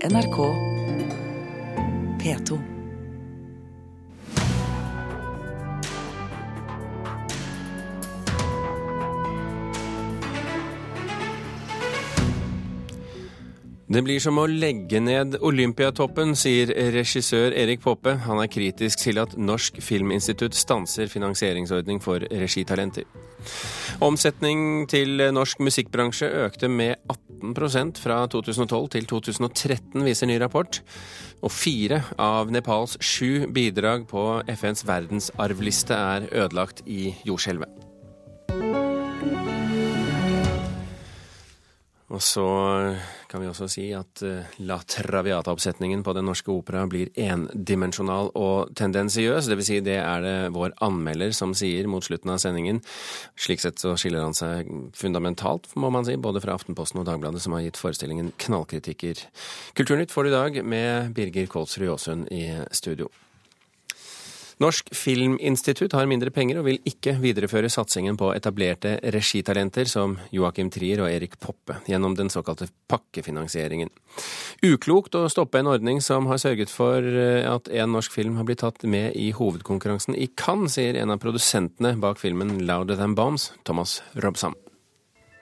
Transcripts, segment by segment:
NRK P2. Det blir som å legge ned Olympiatoppen, sier regissør Erik Poppe. Han er kritisk til at Norsk Filminstitutt stanser finansieringsordning for regitalenter. Omsetning til norsk musikkbransje økte med 18% fra 2012 til 2013, viser ny rapport. Og fire av Nepals sju bidrag på FNs verdensarvliste er ødelagt i jordskjelvet. Og så kan vi også si at eh, La Traviata-oppsetningen på Den norske opera blir endimensjonal og tendensiøs. Dvs. Si det er det vår anmelder som sier mot slutten av sendingen. Slik sett så skiller han seg fundamentalt, må man si, både fra Aftenposten og Dagbladet, som har gitt forestillingen knallkritikker. Kulturnytt får du i dag med Birger Kolsrud Aasund i studio. Norsk Filminstitutt har mindre penger og vil ikke videreføre satsingen på etablerte regitalenter som Joakim Trier og Erik Poppe gjennom den såkalte pakkefinansieringen. Uklokt å stoppe en ordning som har sørget for eh, at en norsk film har blitt tatt med i hovedkonkurransen i Cannes, sier en av produsentene bak filmen Louder Than Bombs, Thomas Robsam.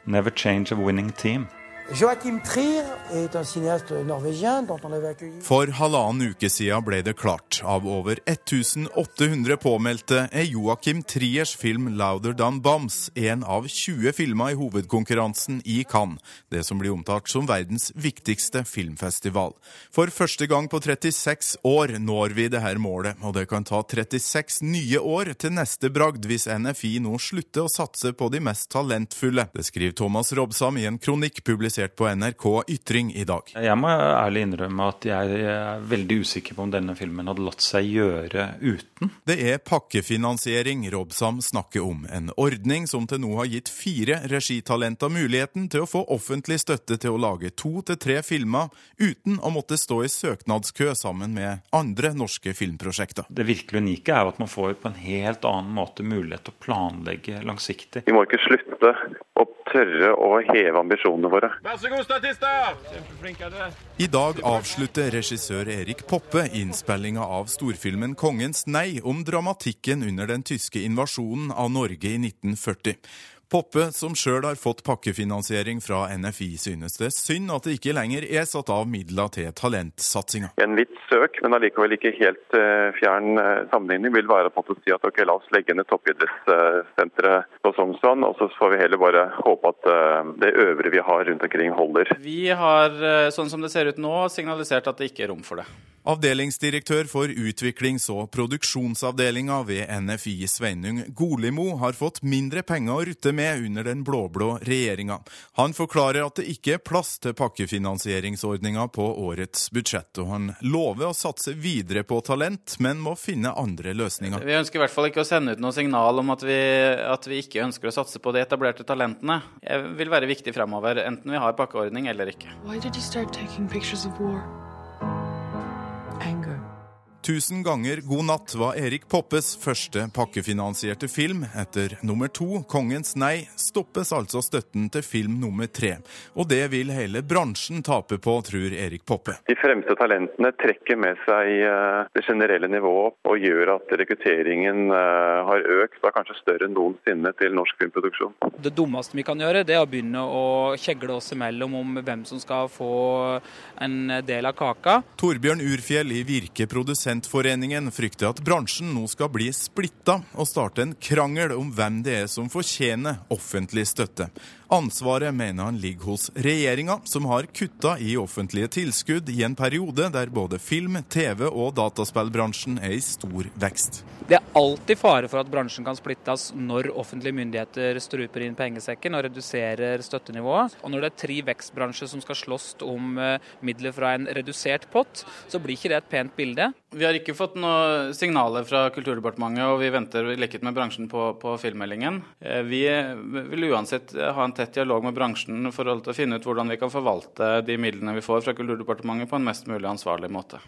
Never change a winning team. Joachim Trier er en cinéaste norvégien dont on avait accueilli For halvannen uke siden ble det klart. Av over 1800 påmeldte er Joachim Triers film 'Louder Than Bombs' en av 20 filmer i hovedkonkurransen i Cannes, det som blir omtalt som verdens viktigste filmfestival. For første gang på 36 år når vi dette målet, og det kan ta 36 nye år til neste bragd hvis NFI nå slutter å satse på de mest talentfulle. Det skriver Thomas Robsam i en kronikk publisert publisert på NRK Ytring i dag. Jeg må ærlig innrømme at jeg er veldig usikker på om denne filmen hadde latt seg gjøre uten. Det er pakkefinansiering Robsam snakker om. En ordning som til nå har gitt fire regitalenter muligheten til å få offentlig støtte til å lage to til tre filmer uten å måtte stå i søknadskø sammen med andre norske filmprosjekter. Det virkelig unike er at man får på en helt annen måte mulighet til å planlegge langsiktig. Vi må ikke slutte å tørre å heve ambisjonene våre. Vær så god, statister! I dag avslutter regissør Erik Poppe innspillinga av storfilmen 'Kongens nei' om dramatikken under den tyske invasjonen av Norge i 1940. Poppe, som sjøl har fått pakkefinansiering fra NFI, synes det synd at det ikke lenger er satt av midler til talentsatsinga. En litt søk, men allikevel ikke helt uh, fjern uh, sammenligning, vil være på å si at ok, la oss legge ned toppidrettssenteret på Sognsvann, og så får vi heller bare håpe at det øvre vi har rundt omkring, holder. Vi har, sånn som det ser ut nå, signalisert at det ikke er rom for det. Avdelingsdirektør for utviklings- og produksjonsavdelinga ved NFI, Sveinung Golimo, har fått mindre penger å rutte med under den blå-blå regjeringa. Han forklarer at det ikke er plass til pakkefinansieringsordninga på årets budsjett, og han lover å satse videre på talent, men må finne andre løsninger. Vi ønsker i hvert fall ikke å sende ut noe signal om at vi, at vi ikke ønsker å satse på de etablerte talentene. Det vil være viktig fremover, enten vi har pakkeordning eller ikke. Why did you start Tusen ganger god natt var Erik Poppes første pakkefinansierte film. Etter nummer to, Kongens nei, stoppes altså støtten til film nummer tre. Og det vil hele bransjen tape på, tror Erik Poppe. De fremste talentene trekker med seg eh, det generelle nivået og gjør at rekrutteringen eh, har økt, og er kanskje større enn noensinne til norsk filmproduksjon. Det dummeste vi kan gjøre, det er å begynne å kjegle oss imellom om hvem som skal få en del av kaka. Torbjørn Urfjell i Virke Produsentforeningen frykter at bransjen nå skal bli splitta og starte en krangel om hvem det er som fortjener offentlig støtte. Ansvaret mener han ligger hos regjeringa, som har kutta i offentlige tilskudd i en periode der både film-, TV- og dataspillbransjen er i stor vekst. Det er alltid fare for at bransjen kan splittes når offentlige myndigheter struper inn pengesekken og reduserer støttenivået. Og når det er tre vekstbransjer som skal slåss om eh, midler fra en redusert pott, så blir ikke det et pent bilde. Vi har ikke fått noen signaler fra Kulturdepartementet, og vi venter lekket med bransjen på, på filmmeldingen. Eh, Vi vil uansett ha en tett dialog med bransjen for å finne ut hvordan vi kan forvalte de midlene vi får fra Kulturdepartementet på en mest mulig ansvarlig måte.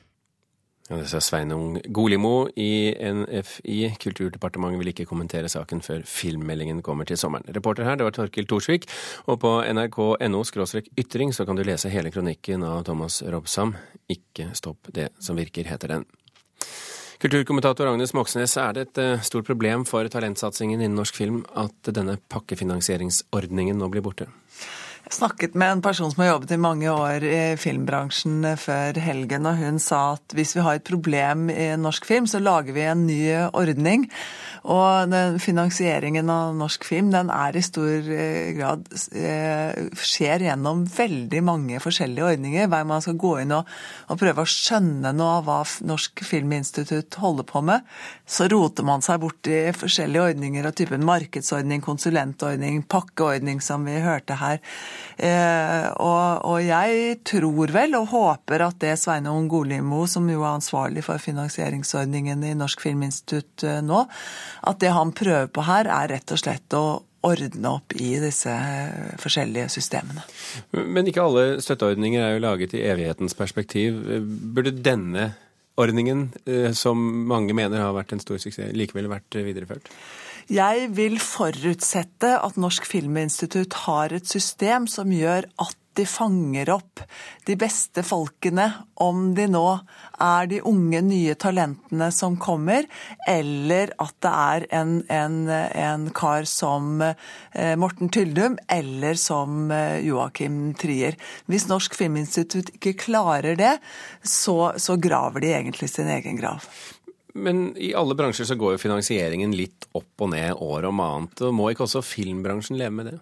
Ja, det sa Sveinung Golimo i NFI. Kulturdepartementet vil ikke kommentere saken før filmmeldingen kommer til sommeren. Reporter her, det var Torkil Thorsvik. Og på nrk.no ytring så kan du lese hele kronikken av Thomas Robsam. Ikke stopp det som virker, heter den. Kulturkommentator Agnes Moxnes, er det et eh, stort problem for talentsatsingen innen norsk film at denne pakkefinansieringsordningen nå blir borte? Jeg snakket med en person som har jobbet i mange år i filmbransjen før helgen, og hun sa at hvis vi har et problem i norsk film, så lager vi en ny ordning. Og finansieringen av norsk film den er i stor eh, grad eh, skjer gjennom veldig mange forskjellige ordninger. Hver man skal gå inn og, og prøve å skjønne noe av hva Norsk Filminstitutt holder på med, så roter man seg bort i forskjellige ordninger av typen markedsordning, konsulentordning, pakkeordning, som vi hørte her. Eh, og, og, jeg tror vel og håper at det Sveinung Golimo, som jo er ansvarlig for finansieringsordningen i Norsk Filminstitutt eh, nå, at det han prøver på her, er rett og slett å ordne opp i disse eh, forskjellige systemene. Men ikke alle støtteordninger er jo laget i evighetens perspektiv. Burde denne ordningen, som mange mener har vært en stor suksess, likevel vært videreført? Jeg vil forutsette at Norsk Filminstitutt har et system som gjør at de fanger opp de beste folkene, om de nå er de unge, nye talentene som kommer, eller at det er en, en, en kar som eh, Morten Tyldum, eller som eh, Joakim Trier. Hvis Norsk Filminstitutt ikke klarer det, så, så graver de egentlig sin egen grav. Men i alle bransjer så går jo finansieringen litt opp og ned år om annet. og Må ikke også filmbransjen leve med det?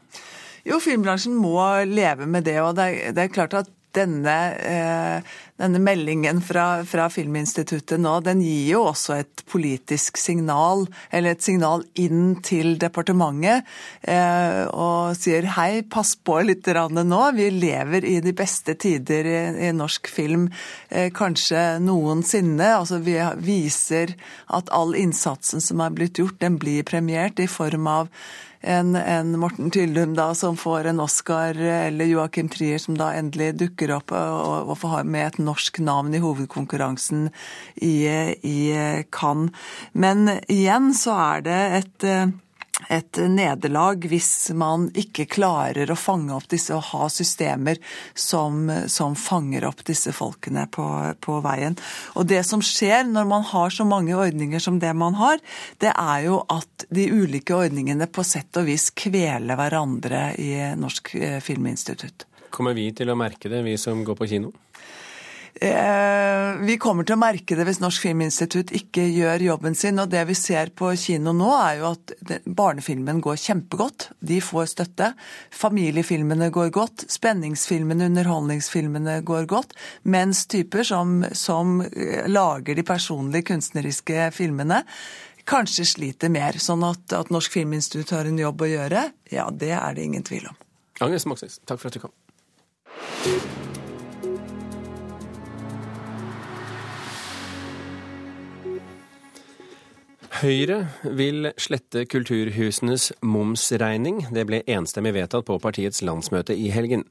Jo, filmbransjen må leve med det. Og det er, det er klart at denne, eh, denne meldingen fra, fra, Filminstituttet nå, den gir jo også et politisk signal, eller et signal inn til departementet, eh, og sier hei, pass på litt nå. Vi lever i de beste tider i, i norsk film eh, kanskje noensinne. Altså vi viser at all innsatsen som er blitt gjort, den blir premiert i form av en, en Morten Tyldum da, som får en Oscar, eller Joakim Trier som da endelig dukker opp og, og får ha med et norsk navn i hovedkonkurransen i, i Cannes. Men igjen så er det et et nederlag hvis man ikke klarer å fange opp disse og ha systemer som, som fanger opp disse folkene på, på, veien. Og det som skjer når man har så mange ordninger som det man har, det er jo at de ulike ordningene på sett og vis kveler hverandre i Norsk eh, Filminstitutt. Kommer vi til å merke det, vi som går på kino? Eh, vi kommer til å merke det hvis Norsk Filminstitutt ikke gjør jobben sin. Og det vi ser på kino nå, er jo at barnefilmen går kjempegodt. De får støtte. Familiefilmene går godt. Spenningsfilmene, underholdningsfilmene går godt. Mens typer som, som eh, lager de personlige kunstneriske filmene, kanskje sliter mer. Sånn at, at Norsk Filminstitutt har en jobb å gjøre, ja, det er det ingen tvil om. Agnes Moxnes, takk for at du kom. Høyre vil slette kulturhusenes momsregning. Det ble enstemmig vedtatt på partiets landsmøte i helgen.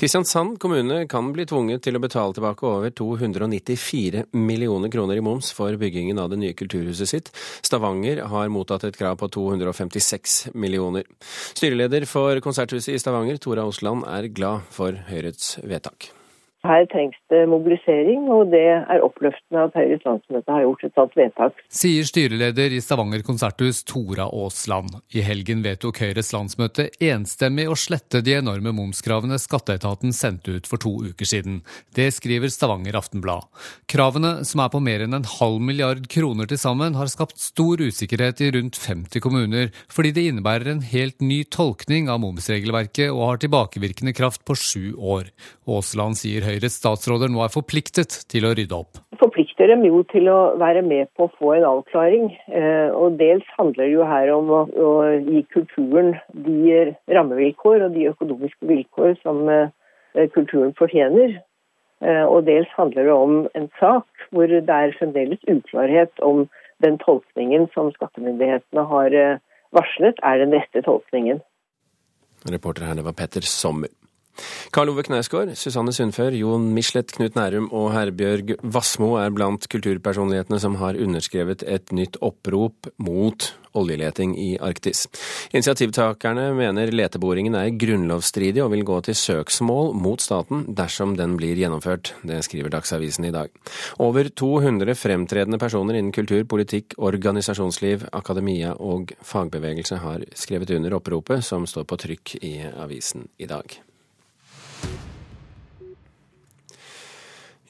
Kristiansand kommune kan bli tvunget til å betale tilbake over 294 millioner kroner i moms for byggingen av det nye kulturhuset sitt. Stavanger har mottatt et krav på 256 millioner. Styreleder for Konserthuset i Stavanger, Tora Osland, er glad for Høyres vedtak. Her trengs det mobilisering, og det er oppløftende at Høyres landsmøte har gjort et sånt vedtak. Sier styreleder i Stavanger konserthus Tora Aasland. I helgen vedtok Høyres landsmøte enstemmig å slette de enorme momskravene skatteetaten sendte ut for to uker siden. Det skriver Stavanger Aftenblad. Kravene, som er på mer enn en halv milliard kroner til sammen, har skapt stor usikkerhet i rundt 50 kommuner, fordi det innebærer en helt ny tolkning av momsregelverket og har tilbakevirkende kraft på sju år. Aasland sier Høyres statsråder nå er forpliktet til å rydde opp? Forplikter dem jo til å være med på å få en avklaring. Eh, og dels handler det jo her om å, å gi kulturen de rammevilkår og de økonomiske vilkår som eh, kulturen fortjener. Eh, og dels handler det om en sak hvor det er fremdeles uklarhet om den tolkningen som skattemyndighetene har varslet, er den rette tolkningen. Reporter her, det var Petter Sommer. Karl Ove Knausgård, Susanne Sundfør, Jon Michelet, Knut Nærum og Herbjørg Wassmo er blant kulturpersonlighetene som har underskrevet et nytt opprop mot oljeleting i Arktis. Initiativtakerne mener leteboringen er grunnlovsstridig og vil gå til søksmål mot staten dersom den blir gjennomført. Det skriver Dagsavisen i dag. Over 200 fremtredende personer innen kultur, politikk, organisasjonsliv, akademia og fagbevegelse har skrevet under oppropet, som står på trykk i avisen i dag.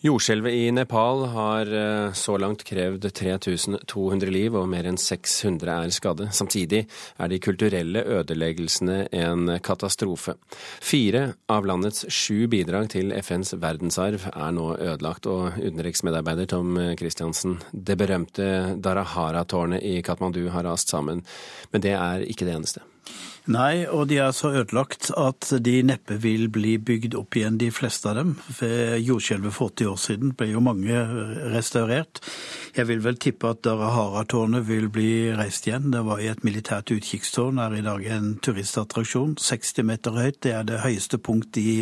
Jordskjelvet i Nepal har eh, så langt krevd 3200 liv, og mer enn 600 er skadde. Samtidig er de kulturelle ødeleggelsene en katastrofe. Fire av landets sju bidrag til FNs verdensarv er nå ødelagt, og utenriksmedarbeider Tom Christiansen, det berømte Darahara-tårnet i Katmandu har rast sammen. Men det er ikke det eneste. Nei, og de er så ødelagt at de neppe vil bli bygd opp igjen, de fleste av dem. Ved jordskjelvet for 80 år siden ble jo mange restaurert. Jeg vil vel tippe at Darahara-tårnet vil bli reist igjen. Det var i et militært utkikkstårn, er i dag en turistattraksjon. 60 meter høyt, det er det høyeste punkt i,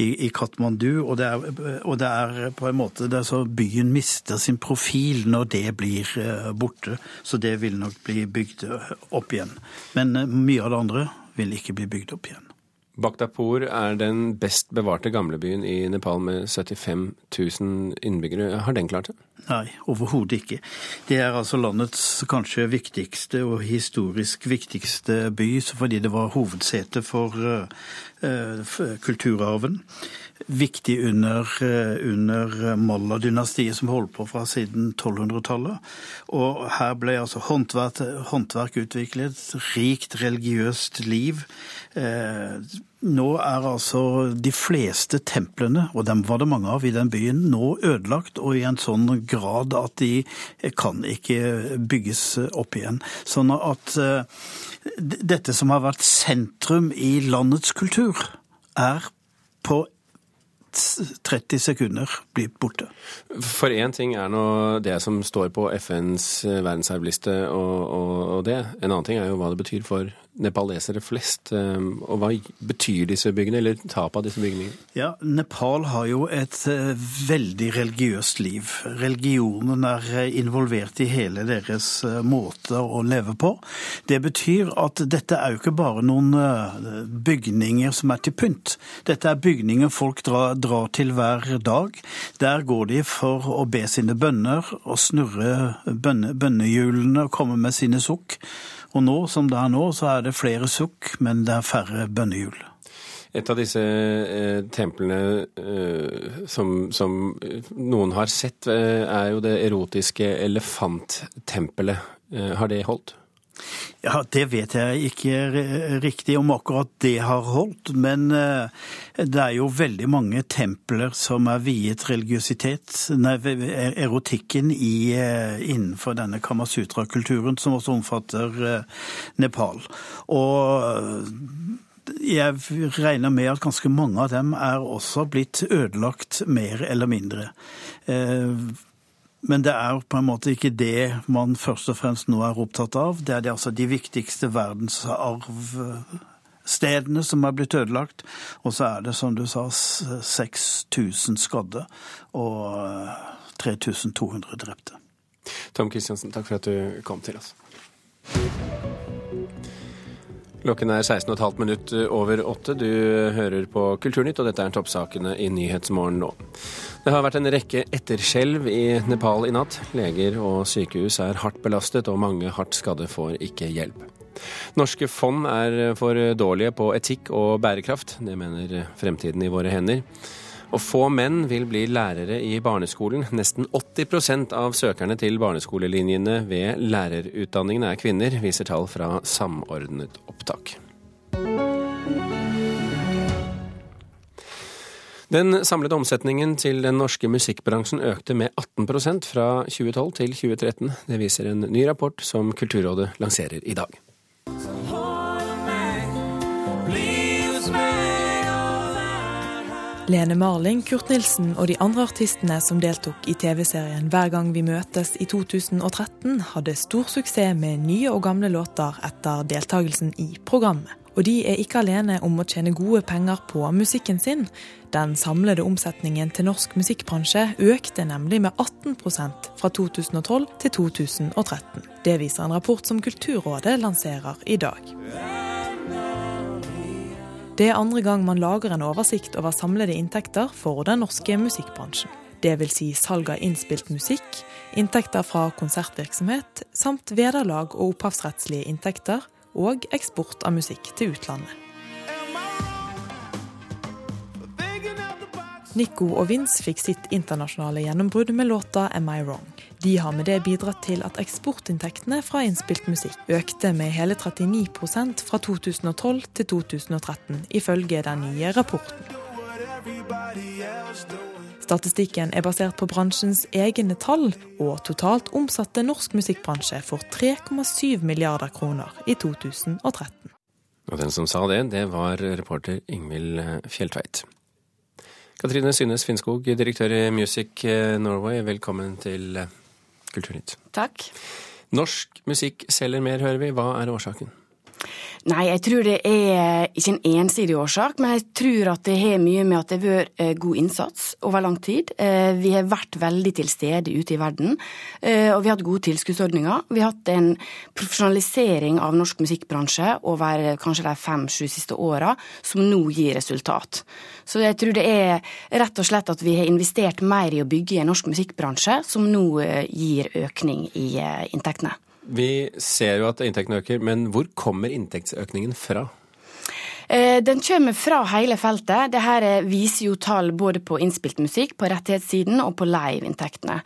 i, i Katmandu. Og det, er, og det, er, på en måte det er så byen mister sin profil når det blir eh, borte. Så det vil nok bli bygd opp igjen. Men eh, mye av det andre vil ikke bli bygd opp igjen. Bakhtapur er den best bevarte gamlebyen i Nepal med 75 000 innbyggere. Har den klart det? Nei, overhodet ikke. Det er altså landets kanskje viktigste og historisk viktigste by, fordi det var hovedsete for uh, kulturarven viktig under, eh, under Malla-dynastiet, som holdt på fra siden 1200-tallet. Og her ble altså håndverk, håndverk utviklet, rikt religiøst liv. Eh, nå er altså de fleste templene, og dem var det mange av i den byen, nå ødelagt og i en sånn grad at de kan ikke bygges opp igjen. Sånn at eh, dette som har vært sentrum i landets kultur, er på 30 sekunder blir borte. For én ting er nå det som står på FNs verdensarvliste og, og, og, det. En annen ting er jo hva det betyr for nepalesere flest. Ehm, og hva betyr disse byggene, eller tapet av disse bygningene? Ja, Nepal har jo et eh, veldig religiøst liv. Religionen er eh, involvert i hele deres eh, måte å leve på. Det betyr at dette er jo ikke bare noen bygninger som er til pynt. Dette er bygninger folk drar, drar til hver dag. Der går de for å be sine bønner og snurre bønnehjulene og komme med sine sukk. Og nå, som det er nå, så er det flere sukk, men det er færre bønnehjul. Et av disse eh, templene eh, som, som, noen har sett, eh, er jo det erotiske elefanttempelet. Eh, har det holdt? Ja, Det vet jeg ikke riktig om akkurat det har holdt, men eh, det er jo veldig mange templer som er viet religiøsitet, nei, erotikken i, eh, innenfor denne Kamasutra-kulturen, som også omfatter eh, Nepal. Og jeg regner med at ganske mange av dem er også blitt ødelagt mer eller mindre. Men det er på en måte ikke det man først og fremst nå er opptatt av. Det er det, altså de viktigste verdensarvstedene som er blitt ødelagt. Og så er det, som du sa, 6000 skadde og 3200 drepte. Tom Kristiansen, takk for at du kom til oss. Klokken er 16,5 minutt over åtte. Du hører på Kulturnytt, og dette er toppsakene i Nyhetsmorgen nå. Det har vært en rekke etterskjelv i Nepal i natt. Leger og sykehus er hardt belastet, og mange hardt skadde får ikke hjelp. Norske fond er for dårlige på etikk og bærekraft. Det mener Fremtiden i våre hender. Og få menn vil bli lærere i barneskolen. Nesten 80% av søkerne til barneskolelinjene ved lærerutdanningene er kvinner, viser tall fra Samordnet opptak. Den samlede omsetningen til den norske musikkbransjen økte med 18% fra 2012 til 2013. Det viser en ny rapport som Kulturrådet lanserer i dag. Lene Marling, Kurt Nilsen og de andre artistene som deltok i TV-serien Hver gang vi møtes i 2013, hadde stor suksess med nye og gamle låter etter deltakelsen i programmet. Og de er ikke alene om å tjene gode penger på musikken sin. Den samlede omsetningen til norsk musikkbransje økte nemlig med 18% fra 2012 til 2013. Det viser en rapport som Kulturrådet lanserer i dag. Det er andre gang man lager en oversikt over samlede inntekter for den norske musikkbransjen. Det vil si salg av innspilt musikk, inntekter fra konsertvirksomhet, samt vederlag og opphavsrettslige inntekter, og eksport av musikk til utlandet. Nico og Vince fikk sitt internasjonale gjennombrudd med låta 'Am I Wrong'. De har med det bidratt til at eksportinntektene fra innspilt musikk økte med hele 39% fra 2012 til 2013, ifølge den nye rapporten. Statistikken er basert på bransjens egne tall, og totalt omsatte norsk musikkbransje for 3,7 milliarder kroner i 2013. Og den som sa det, det var reporter Ingvild Fjelltveit. Katrine Synnes Finnskog, direktør i Music Norway, velkommen til Kulturnytt. Takk. Norsk musikk selger mer, hører vi. Hva er årsaken? Nei, jeg tror det er ikke en ensidig årsak, men jeg tror at det har mye med at det har vært eh, god innsats over lang tid. Eh, vi har vært veldig til stede ute i verden, eh, og vi har hatt gode tilskuddsordninger. Vi har hatt en profesjonalisering av norsk musikkbransje over kanskje de fem-sju siste åra, som nå gir resultat. Så jeg tror det er rett og slett at vi har investert mer i å bygge en norsk musikkbransje, som nå gir økning i inntektene. Vi ser jo at inntektene øker, men hvor kommer inntektsøkningen fra? Eh, den kommer fra hele feltet. Dette viser jo tall både på innspilt musikk, på rettighetssiden og på live-inntektene.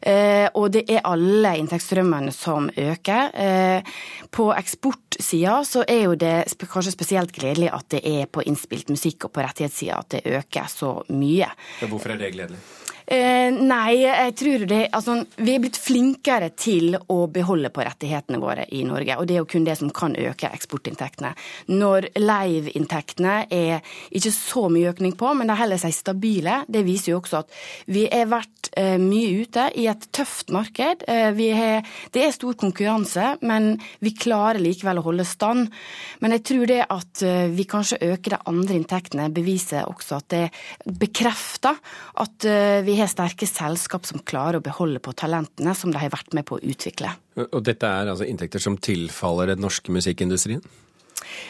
Eh, og det er alle inntektsstrømmene som øker. Eh, på eksportsida så er jo det kanskje spesielt gledelig at det er på innspilt musikk og på rettighetssida at det øker så mye. Hvorfor er det gledelig? Eh, nei, jeg tror det Altså, vi er blitt flinkere til å beholde på rettighetene våre i Norge. Og det er jo kun det som kan øke eksportinntektene. Når live-inntektene er ikke så mye økning på, men de holder seg stabile, det viser jo også at vi har vært eh, mye ute i et tøft marked. Eh, har, det er stor konkurranse, men vi klarer likevel å holde stand. Men jeg tror det at eh, vi kanskje øker de andre inntektene, beviser også at det bekrefter at eh, vi har sterke selskap som klarer å beholde på talentene som de har vært med på å utvikle. Og dette er altså inntekter som tilfaller den norske musikkindustrien?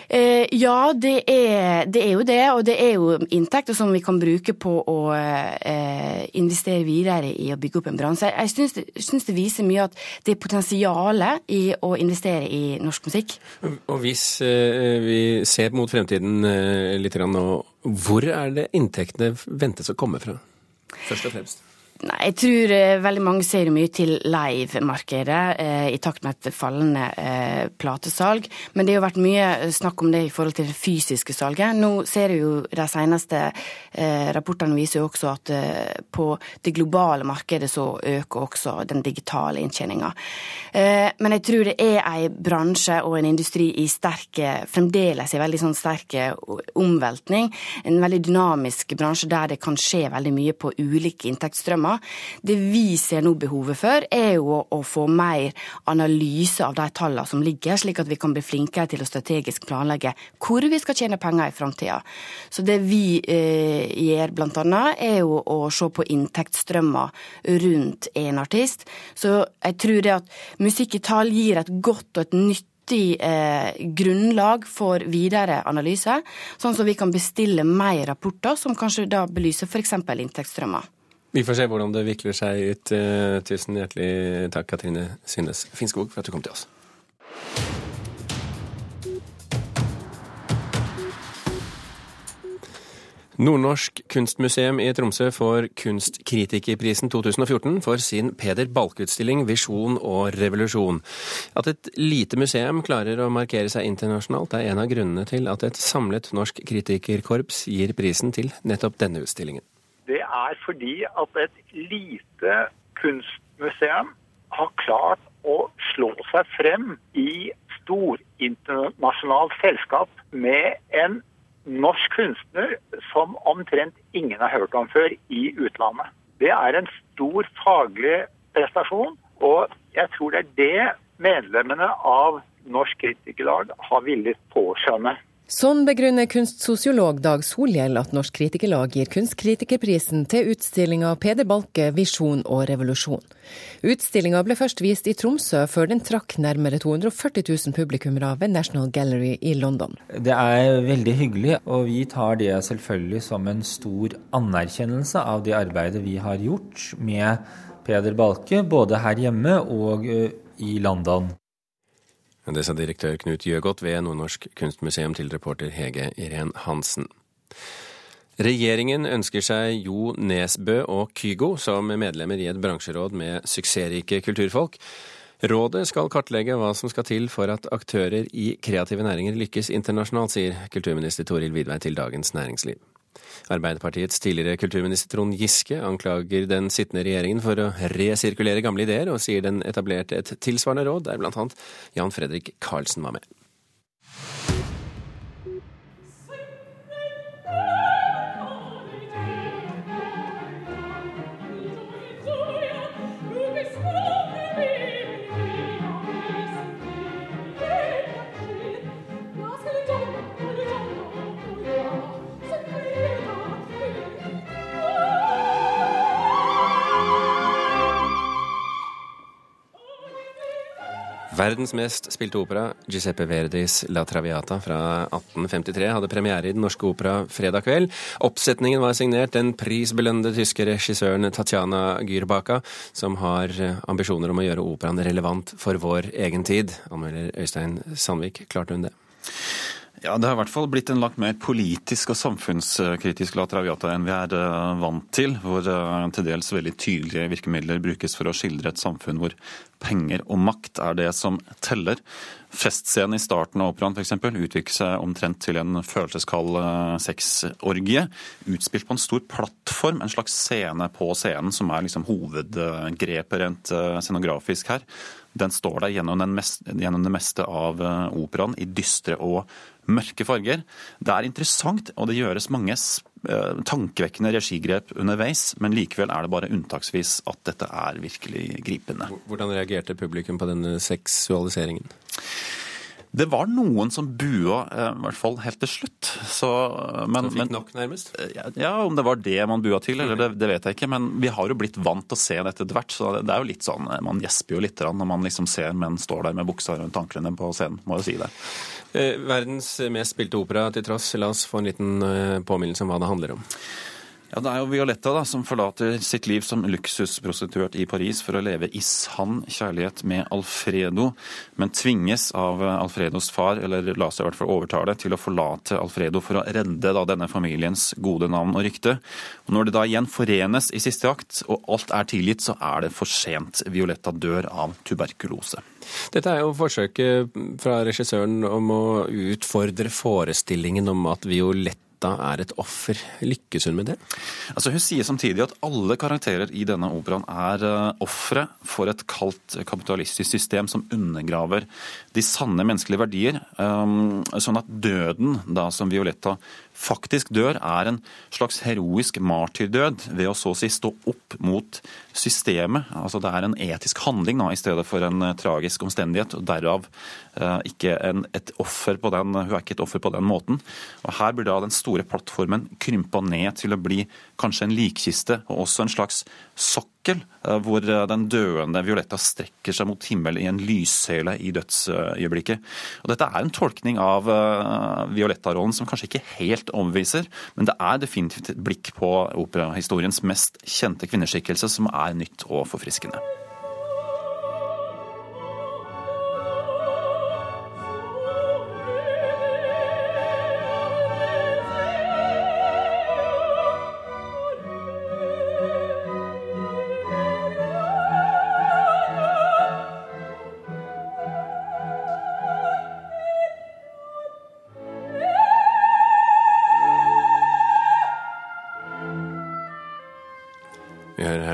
Eh, ja, det er, det er, jo det. Og det er jo inntekter som vi kan bruke på å eh, investere videre i å bygge opp en bransje. Jeg syns det, syns det viser mye at det er potensialet i å investere i norsk musikk. Og hvis eh, vi ser mot fremtiden eh, litt nå, hvor er det inntektene ventes å komme fra? Først og fremst? Nei, Jeg tror eh, veldig mange ser mye til live-markedet eh, i takt med et fallende eh, platesalg. Men det har jo vært mye snakk om det i forhold til det fysiske salget. Nå ser vi jo de seneste eh, rapportene viser jo også at eh, på det globale markedet så øker også den digitale inntjeninga. Eh, men jeg tror det er en bransje og en industri i sterke, fremdeles i veldig sånn sterk omveltning. En veldig dynamisk bransje der det kan skje veldig mye på ulike inntektsstrømmer tema. Det vi ser nå behovet for, er jo å få mer analyse av de tallene som ligger, slik at vi kan bli flinkere til å strategisk planlegge hvor vi skal tjene penger i framtida. Så det vi eh, gjør bl.a., er jo å se på inntektsstrømmer rundt en artist. Så jeg tror det at musikk i tall gir et godt og et nytt eh, grunnlag for videre analyse, sånn at vi kan bestille mer rapporter som kanskje da belyser f.eks. inntektsstrømmer. Vi får se hvordan det vikler seg ut. Eh, tusen hjertelig takk, Katrine Synnes Finnskog, for at du kom til oss. Nordnorsk kunstmuseum i Tromsø får Kunstkritikerprisen 2014 for sin Peder Balke-utstilling 'Visjon og revolusjon'. At et lite museum klarer å markere seg internasjonalt, er en av grunnene til at et samlet norsk kritikerkorps gir prisen til nettopp denne utstillingen det er fordi at et lite kunstmuseum har klart å slå seg frem i storinternasjonalt selskap med en norsk kunstner som omtrent ingen har hørt om før i utlandet. Det er en stor faglig prestasjon, og jeg tror det er det medlemmene av Norsk Kritikerlag har villet påskjønne. Sånn begrunner kunstsosiolog Dag Solhjell at Norsk Kritikerlag gir Kunstkritikerprisen til utstillinga Peder Balke visjon og revolusjon. Utstillinga ble først vist i Tromsø, før den trakk nærmere 240 000 publikummere ved National Gallery i London. Det er veldig hyggelig, og vi tar det selvfølgelig som en stor anerkjennelse av det arbeidet vi har gjort med Peder Balke, både her hjemme og eh, i London. Det sa direktør Knut Gjøgodt ved Nordnorsk kunstmuseum til reporter Hege Irén Hansen. Regjeringen ønsker seg Jo Nesbø og Kygo som medlemmer i et bransjeråd med suksessrike kulturfolk. Rådet skal kartlegge hva som skal til for at aktører i kreative næringer lykkes internasjonalt, sier kulturminister Toril Vidvei til Dagens Næringsliv. Arbeiderpartiets tidligere kulturminister Trond Giske anklager den sittende regjeringen for å resirkulere gamle ideer, og sier den etablerte et tilsvarende råd, der annet Jan Fredrik Karlsen var med. Verdens mest spilte opera, Giuseppe Verdis La Traviata fra 1853, hadde premiere i Den norske opera fredag kveld. Oppsetningen var signert den prisbelønnede tyske regissøren Tatjana Gyrbaka, som har ambisjoner om å gjøre operaen relevant for vår egen tid. Anmelder Øystein Sandvik, klarte hun det? Ja, Det har i hvert fall blitt en langt mer politisk og samfunnskritisk La Traviata enn vi er eh, vant til, hvor eh, til dels veldig tydelige virkemidler brukes for å skildre et samfunn hvor penger og makt er det som teller. Festscenen i starten av operaen f.eks. utvikler seg omtrent til en følelseskald eh, sexorgie, utspilt på en stor plattform, en slags scene på scenen, som er liksom hovedgrepet rent scenografisk her. Den står der gjennom, mest, gjennom det meste av operaen i dystre og mørke farger. Det er interessant, og det gjøres mange eh, tankevekkende regigrep underveis, men likevel er det bare unntaksvis at dette er virkelig gripende. Hvordan reagerte publikum på denne seksualiseringen? Det var noen som bua, eh, i hvert fall helt til slutt. Så, men, som fikk nok, nærmest? Ja, Om det var det man bua til, eller det, det, vet jeg ikke. Men vi har jo blitt vant til å se det etter hvert. Så det er jo litt sånn, man gjesper jo litt når man liksom ser menn står der med buksa rundt anklene på scenen, må jeg si det. Eh, verdens mest spilte opera til tross, la oss få en liten eh, påminnelse om hva det handler om. Ja, Det er jo Violetta da, som forlater sitt liv som luksusprostituert i Paris for å leve i sann kjærlighet med Alfredo, men tvinges av Alfredos far, eller la seg i hvert fall overtale, til å forlate Alfredo for å redde da, denne familiens gode navn og rykte. Og Når det da igjen forenes i siste akt, og alt er tilgitt, så er det for sent. Violetta dør av tuberkulose. Dette er jo forsøket fra regissøren om å utfordre forestillingen om at Violetta Martha er et offer. Lykkes hun med det? Altså Hun sier samtidig at alle karakterer i denne operaen er uh, ofre for et kaldt kapitalistisk system som undergraver de sanne menneskelige verdier. Um, sånn at døden, da som Violetta faktisk dør, er en slags heroisk martyrdød ved å så å si stå opp mot systemet. Altså Det er en etisk handling da, i stedet for en uh, tragisk omstendighet. og Derav uh, ikke en, et offer på den, hun er ikke et offer på den måten. Og Her blir da den store plattformen krympa ned til å bli kanskje en likkiste og også en slags sokk sokkel, eh, hvor eh, den døende Violetta strekker seg mot himmelen i en lyssele i dødsøyeblikket. Og dette er en tolkning av eh, Violetta-rollen som kanskje ikke helt omviser, men det er definitivt et blikk på operahistoriens mest kjente kvinneskikkelse som er nytt og forfriskende.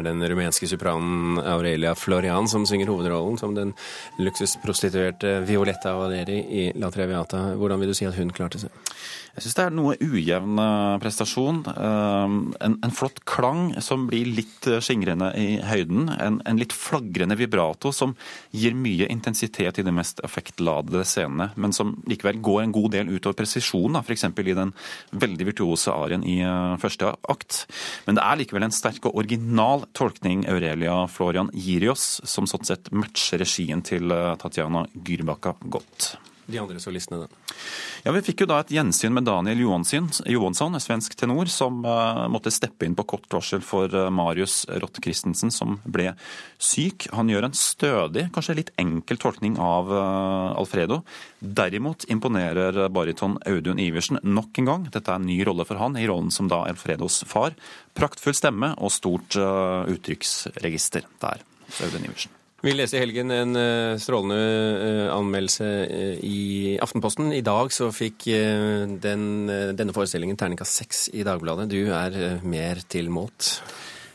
Den rumenske sopranen Aurelia Florian som synger hovedrollen som den luksusprostituerte Violetta Valeri i La Treviata. Hvordan vil du si at hun klarte seg? Jeg syns det er noe ujevn eh, prestasjon. Eh, en, en, flott klang som blir litt eh, skingrende i høyden. En, en, litt flagrende vibrato som gir mye intensitet i de mest effektladede scenene, men som likevel går en god del utover presisjon, f.eks. i den veldig virtuose arien i første akt. Men det er likevel en sterk og original tolkning Aurelia Florian gir i oss, som sånn sett matcher regien til Tatjana Gyrbakka godt de andre solistene, da? Ja, Vi fikk jo da et gjensyn med Daniel Johansson, svensk tenor, som uh, måtte steppe inn på kort varsel for uh, Marius Rott Christensen, som ble syk. Han gjør en stødig, kanskje litt enkel tolkning av uh, Alfredo. Derimot imponerer bariton Audun Iversen nok en gang. Dette er en ny rolle for han, i rollen som da Alfredos far. Praktfull stemme og stort uttrykksregister der. Audun Iversen. Vi leser i helgen en uh, strålende uh, anmeldelse uh, i Aftenposten. I dag så fikk den, denne forestillingen terningkast seks i Dagbladet. Du er mer tilmålt?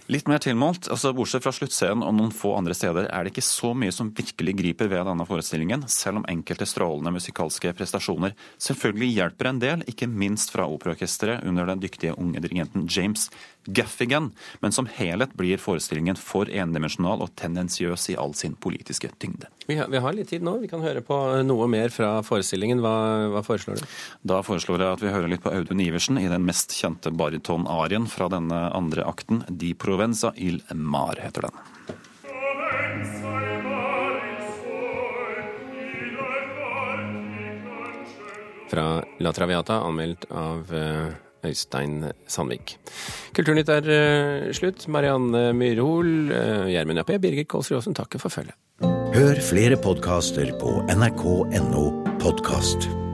Litt mer tilmålt. altså Bortsett fra sluttscenen og noen få andre steder er det ikke så mye som virkelig griper ved denne forestillingen, selv om enkelte strålende musikalske prestasjoner selvfølgelig hjelper en del, ikke minst fra operaorkesteret under den dyktige unge dirigenten James Gaffigan. Men som helhet blir forestillingen for endimensjonal og tendensiøs i all sin politiske tyngde. Vi har, vi har, litt tid nå. Vi kan høre på noe mer fra forestillingen. Hva, hva foreslår du? Da foreslår jeg at vi hører litt på Audun Iversen i den mest kjente bariton-arien fra denne andre akten, Di Provenza il Mar, heter den. Fra La Traviata, anmeldt av uh Øystein Sandvik. Kulturnytt er uh, slutt. Marianne Myrhol, uh, Gjermund Jappé, Birgit Kålsrud Aasen takker for følget. Hør flere podkaster på nrk.no podkast.